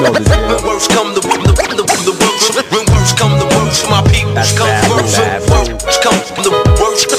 You know the. When worst come the, the, the, the worst. When worst come the worst, my peoples That's come first. When come the worst.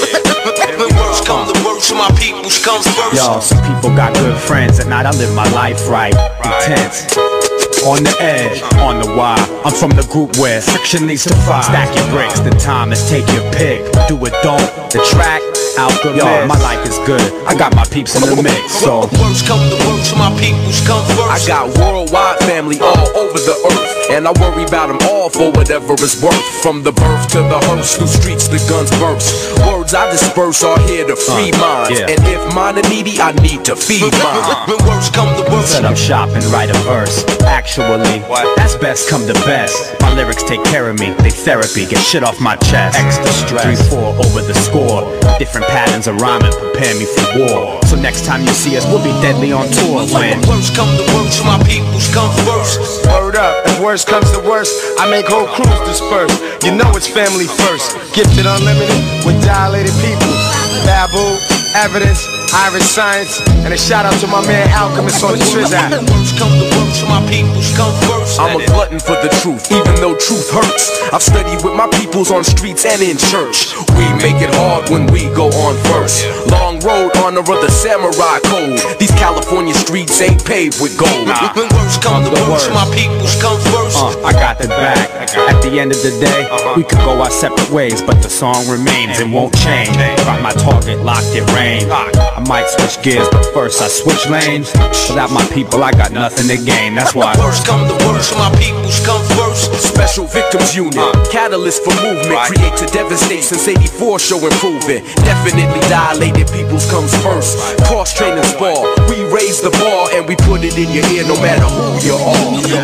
When worst come the worst, my peoples come first. Yo, some people got good friends. At night I live my life right. Intense. On the edge, on the wire. I'm from the group where friction leads to fire. Stack your bricks, the time is take your pick. Do it, don't. The track, alchemist. Yo, my life is good. I got my peeps in the mix, so. Worst come the worst, my peoples come I got worldwide family all over the earth, and I worry about them all for whatever it's worth. From the birth to the hearse, through streets the guns burst. Words I disperse are here to free uh, minds, yeah. and if mine are needy, I need to feed mine. When worst come the worst. Set up shop and write a verse. Actually, that's best come to best. My lyrics take care of me, they therapy, get shit off my chest. Extra stress, 3-4 over the score. Different patterns of rhyming prepare me for war. So next time you see us, we'll be deadly on tour when. When worst come the worst, my peoples come first. Word up, if worst comes to worst, I make whole crews disperse. You know it's family first. Gifted unlimited with dilated people. Babu, evidence, Iriscience, and a shout out to my man Alchemist on the Trizak. When worst come the worst, my peoples come first. I'm a glutton for the truth, even though truth hurts. I've studied with my peoples on streets and in church. We make it hard when we go on first. Long road, honor of the samurai code. These California streets ain't paved with gold. Nah, When worst come the worst, my peoples come first. Uh, I got the back. At the end of the day, we could go our separate ways, but the song remains and won't change. Got my target locked in I might switch gears, but first I switch lanes. Without my people, I got nothing to gain. That's why. First come the worst, my peoples come first. Special Victims Unit, uh. catalyst for movement, create to devastate since 84 show improvement. Definitely dilated peoples comes first. Cross training spar, we raise the bar and we put it in your ear no matter who you are. You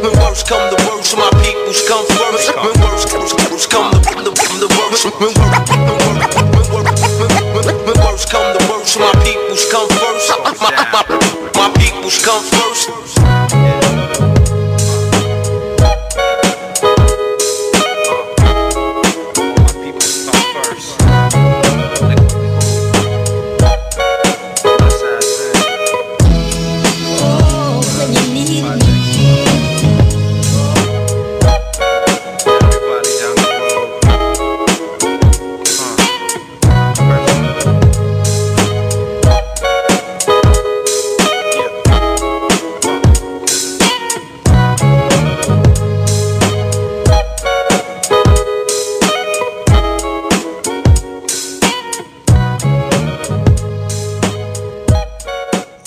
are.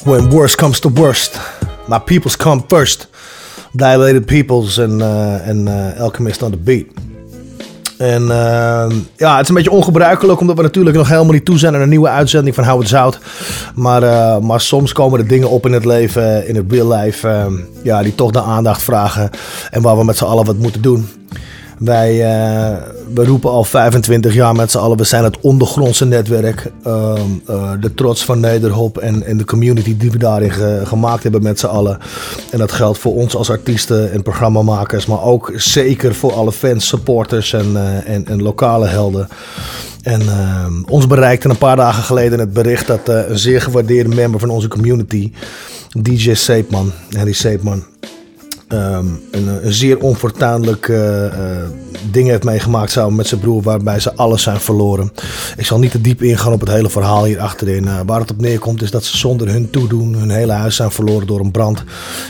When worst comes to worst, my peoples come first. Dilated Peoples en, eh, en eh, Alchemist on the Beat. En ehm, ja, het is een beetje ongebruikelijk, omdat we natuurlijk nog helemaal niet toe zijn aan een nieuwe uitzending van Hou het Zout. Maar, eh, maar soms komen er dingen op in het leven, in het real life, ehm, ja, die toch de aandacht vragen. En waar we met z'n allen wat moeten doen. Wij eh, we roepen al 25 jaar met z'n allen, we zijn het ondergrondse netwerk. ehm, eh, de trots van Nederhop en, en de community die we daarin ge- gemaakt hebben met z'n allen. En dat geldt voor ons als artiesten en programmamakers, maar ook zeker voor alle fans, supporters en, eh, en, en lokale helden. En ehm, ons bereikte een paar dagen geleden het bericht dat een zeer gewaardeerde member van onze community, DJ Seepman, Henry Seepman, ehm, een, een zeer onfortuinlijk eh, eh, ding heeft meegemaakt samen met zijn broer, waarbij ze alles zijn verloren. Ik zal niet te diep ingaan op het hele verhaal hier achterin. Eh, waar het op neerkomt is dat ze zonder hun toedoen hun hele huis zijn verloren door een brand.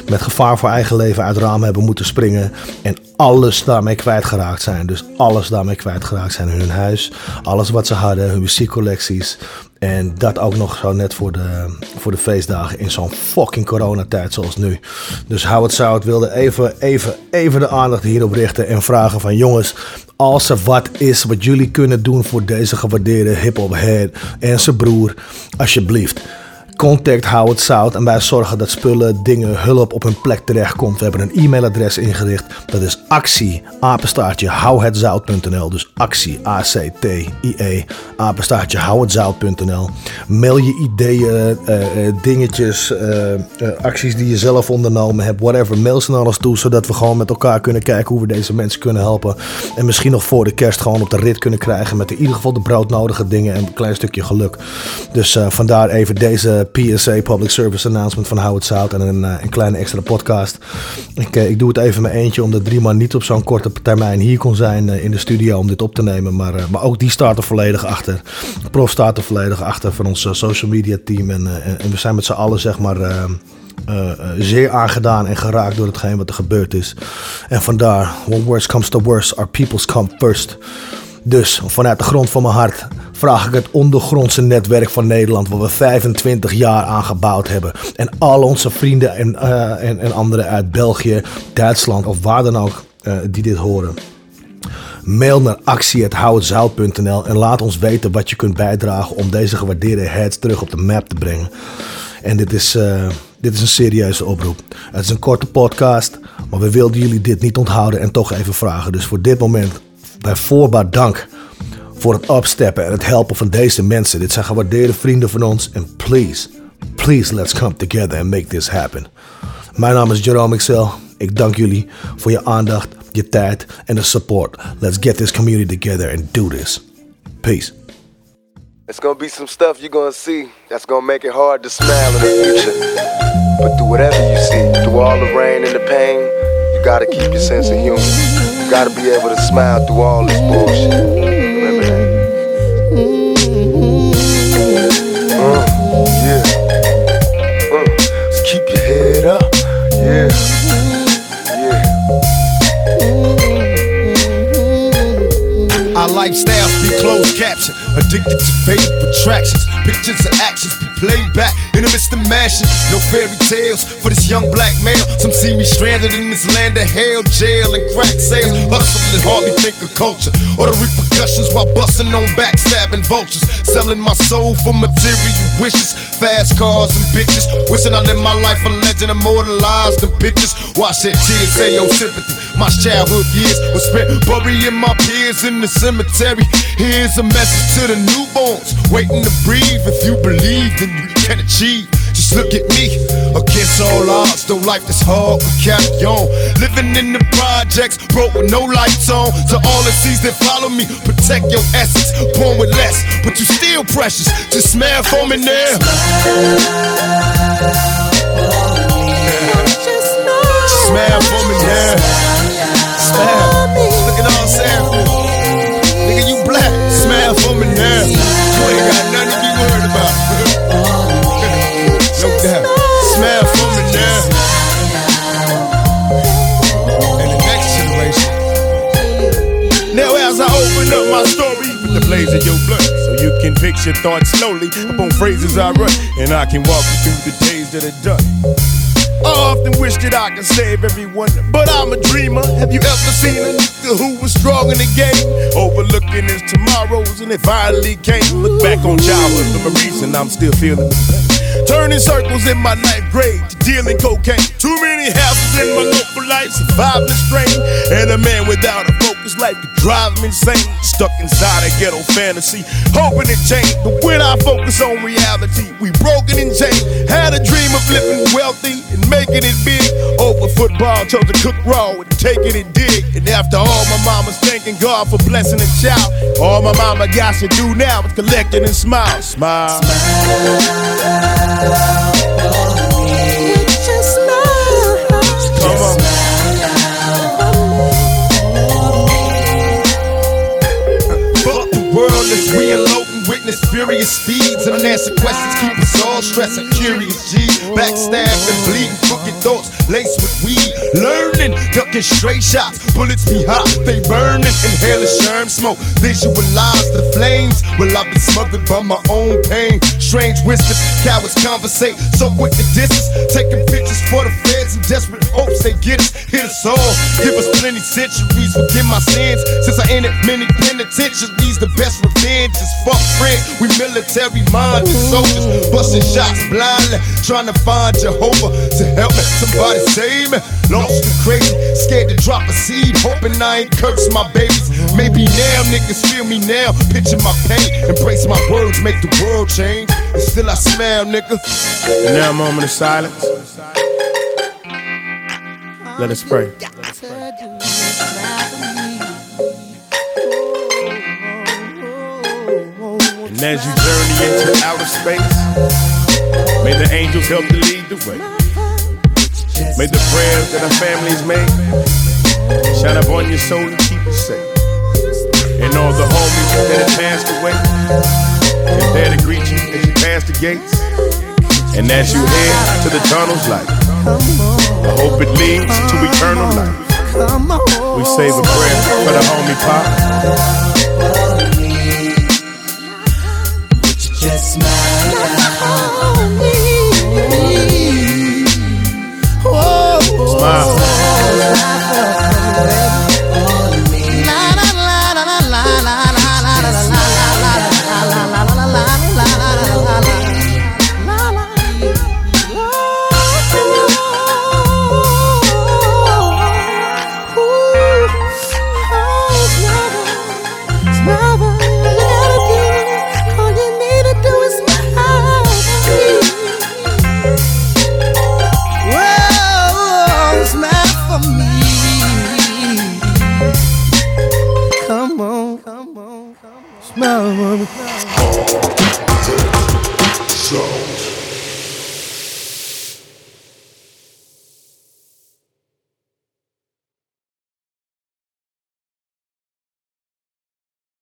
Met gevaar voor eigen leven uit raam hebben moeten springen. En alles daarmee kwijtgeraakt zijn. Dus alles daarmee kwijtgeraakt zijn. Hun huis, alles wat ze hadden, hun muziekcollecties. En dat ook nog zo net voor de, voor de feestdagen in zo'n fucking coronatijd zoals nu. Dus hou het zout wilde even, even, even de aandacht hierop richten en vragen van jongens, als er wat is wat jullie kunnen doen voor deze gewaardeerde hip-hop head en zijn broer, alsjeblieft. Contact Howard Zout en wij zorgen dat spullen, dingen, hulp op hun plek terechtkomt. We hebben een e-mailadres ingericht. Dat is actie, apenstaartje. Dus actie, A-C-T-I-E, apenstaartje, houhetzout.nl. Mail je ideeën, eh, eh, dingetjes, eh, acties die je zelf ondernomen hebt, whatever. Mail ze naar ons toe, zodat we gewoon met elkaar kunnen kijken hoe we deze mensen kunnen helpen. En misschien nog voor de kerst gewoon op de rit kunnen krijgen met in ieder geval de broodnodige dingen en een klein stukje geluk. Dus vandaar even deze PSA, Public Service Announcement van Howard Zout en een, eh, een kleine extra podcast. Ik, eh, ik doe het even met eentje, omdat drie man niet op zo'n korte termijn hier kon zijn eh, in de studio om dit op te nemen. Maar, maar ook die staat er volledig achter. Prof staat er volledig achter van ons social media team. En, en- we zijn met z'n allen zeg maar... zeer aangedaan en geraakt door hetgeen wat er gebeurd is. En vandaar, when worst comes to worst, our peoples come first. Dus vanuit de grond van mijn hart vraag ik het ondergrondse netwerk van Nederland, waar we 25 jaar aan gebouwd hebben. En al onze vrienden en, eh, en, en anderen uit België, Duitsland of waar dan ook eh, die dit horen. Mail naar actie.houhetzout.nl en laat ons weten wat je kunt bijdragen om deze gewaardeerde heads terug op de map te brengen. En dit is, eh, dit is een serieuze oproep. Het is een korte podcast, maar we wilden jullie dit niet onthouden en toch even vragen. Dus voor dit moment bij voorbaat dank voor het opsteppen en het helpen van deze mensen. Dit zijn gewaardeerde vrienden van ons en please, please let's come together and make this happen. Mijn naam is Jerome Excel. Ik dank jullie voor je aandacht, je tijd en de support. Let's get this community together and do this. Peace. It's gonna be some stuff you're gonna see that's gonna make it hard to smile in the future. But through whatever you see, through all the rain and the pain, you gotta keep your sense of humor. Gotta be able to smile through all this bullshit. Lifestyles be closed caption, addicted to faded attractions. Pictures of actions be played back in the midst of mashing. No fairy tales for this young black male. Some see me stranded in this land of hell, jail, and crack sales. Hustling, hardly think of culture or the repercussions while busting on backstabbing vultures. Selling my soul for material wishes, fast cars and bitches. Wishing I lived my life a legend, immortalized in bitches. Watch that tears say your sympathy. My childhood years were spent burying my peers in the cemetery. Here's a message to the newborns waiting to breathe. If you believe, then you can achieve. Just look at me, against all odds, though life is hard, we carry on. Living in the projects, broke with no lights on. To all the seas that follow me, protect your essence, born with less, but you still precious. Just smile for me now. Smile for me now. Smile. Look at all. Nigga, you black. Smile for me now. You ain't got nothing to be worried about. no doubt. Smile for me now. And the next generation. Now as I open up my story with the blaze of your blood, so you can fix your thoughts slowly upon phrases I run, and I can walk you through the days that are done. Often wish that I could save everyone, but I'm a dreamer. Have you ever seen a nigga who was strong in the game? Overlooking his tomorrows, and it finally came. Look back on childhood for a reason, I'm still feeling. Turning circles in my ninth grade to dealing cocaine. Too many houses in my local life, surviving strain. And a man without a focus life could drive him insane. Stuck inside a ghetto fantasy, hoping it change. But when I focus on reality, we broken and chained. Had a dream of living wealthy and making it big. Over football, chose to cook raw and taking it dig. And after all, my mama's thanking God for blessing a child. All my mama got to do now is collecting and smile. Smile. Come furious speeds and unanswered questions keep us all stressing. Curious G, backstabbed and bleeding, thoughts laced with weed. Learning, ducking straight shots, bullets be hot, they burning. Inhale the sherm smoke, visualize the flames. Will I be smothered by my own pain? Strange whispers, cowards conversate, so quick to distance, taking pictures for the feds in desperate hopes they get us. Hit us all, give us plenty centuries, forgive my sins. Since I entered many penitentiaries, the best revenge is fuck friends. We military minded soldiers, busting shots blindly, trying to find Jehovah to help me. Somebody save me. Lost and crazy, scared to drop a seed, hoping I ain't curse my babies. Maybe now niggas feel me now, picture my pain, embrace my words, make the world change. And still I smile, nigga. And now a moment of silence. Let us pray. And as you journey into outer space, may the angels help to lead the way. May the prayers that our families made shine upon your soul and keep you safe. And all the homies that have passed away is there to greet you as you pass the gates. And as you head to the tunnel's light, I hope it leads to eternal life. We save a prayer for the homie Pop. Just. Smile. On,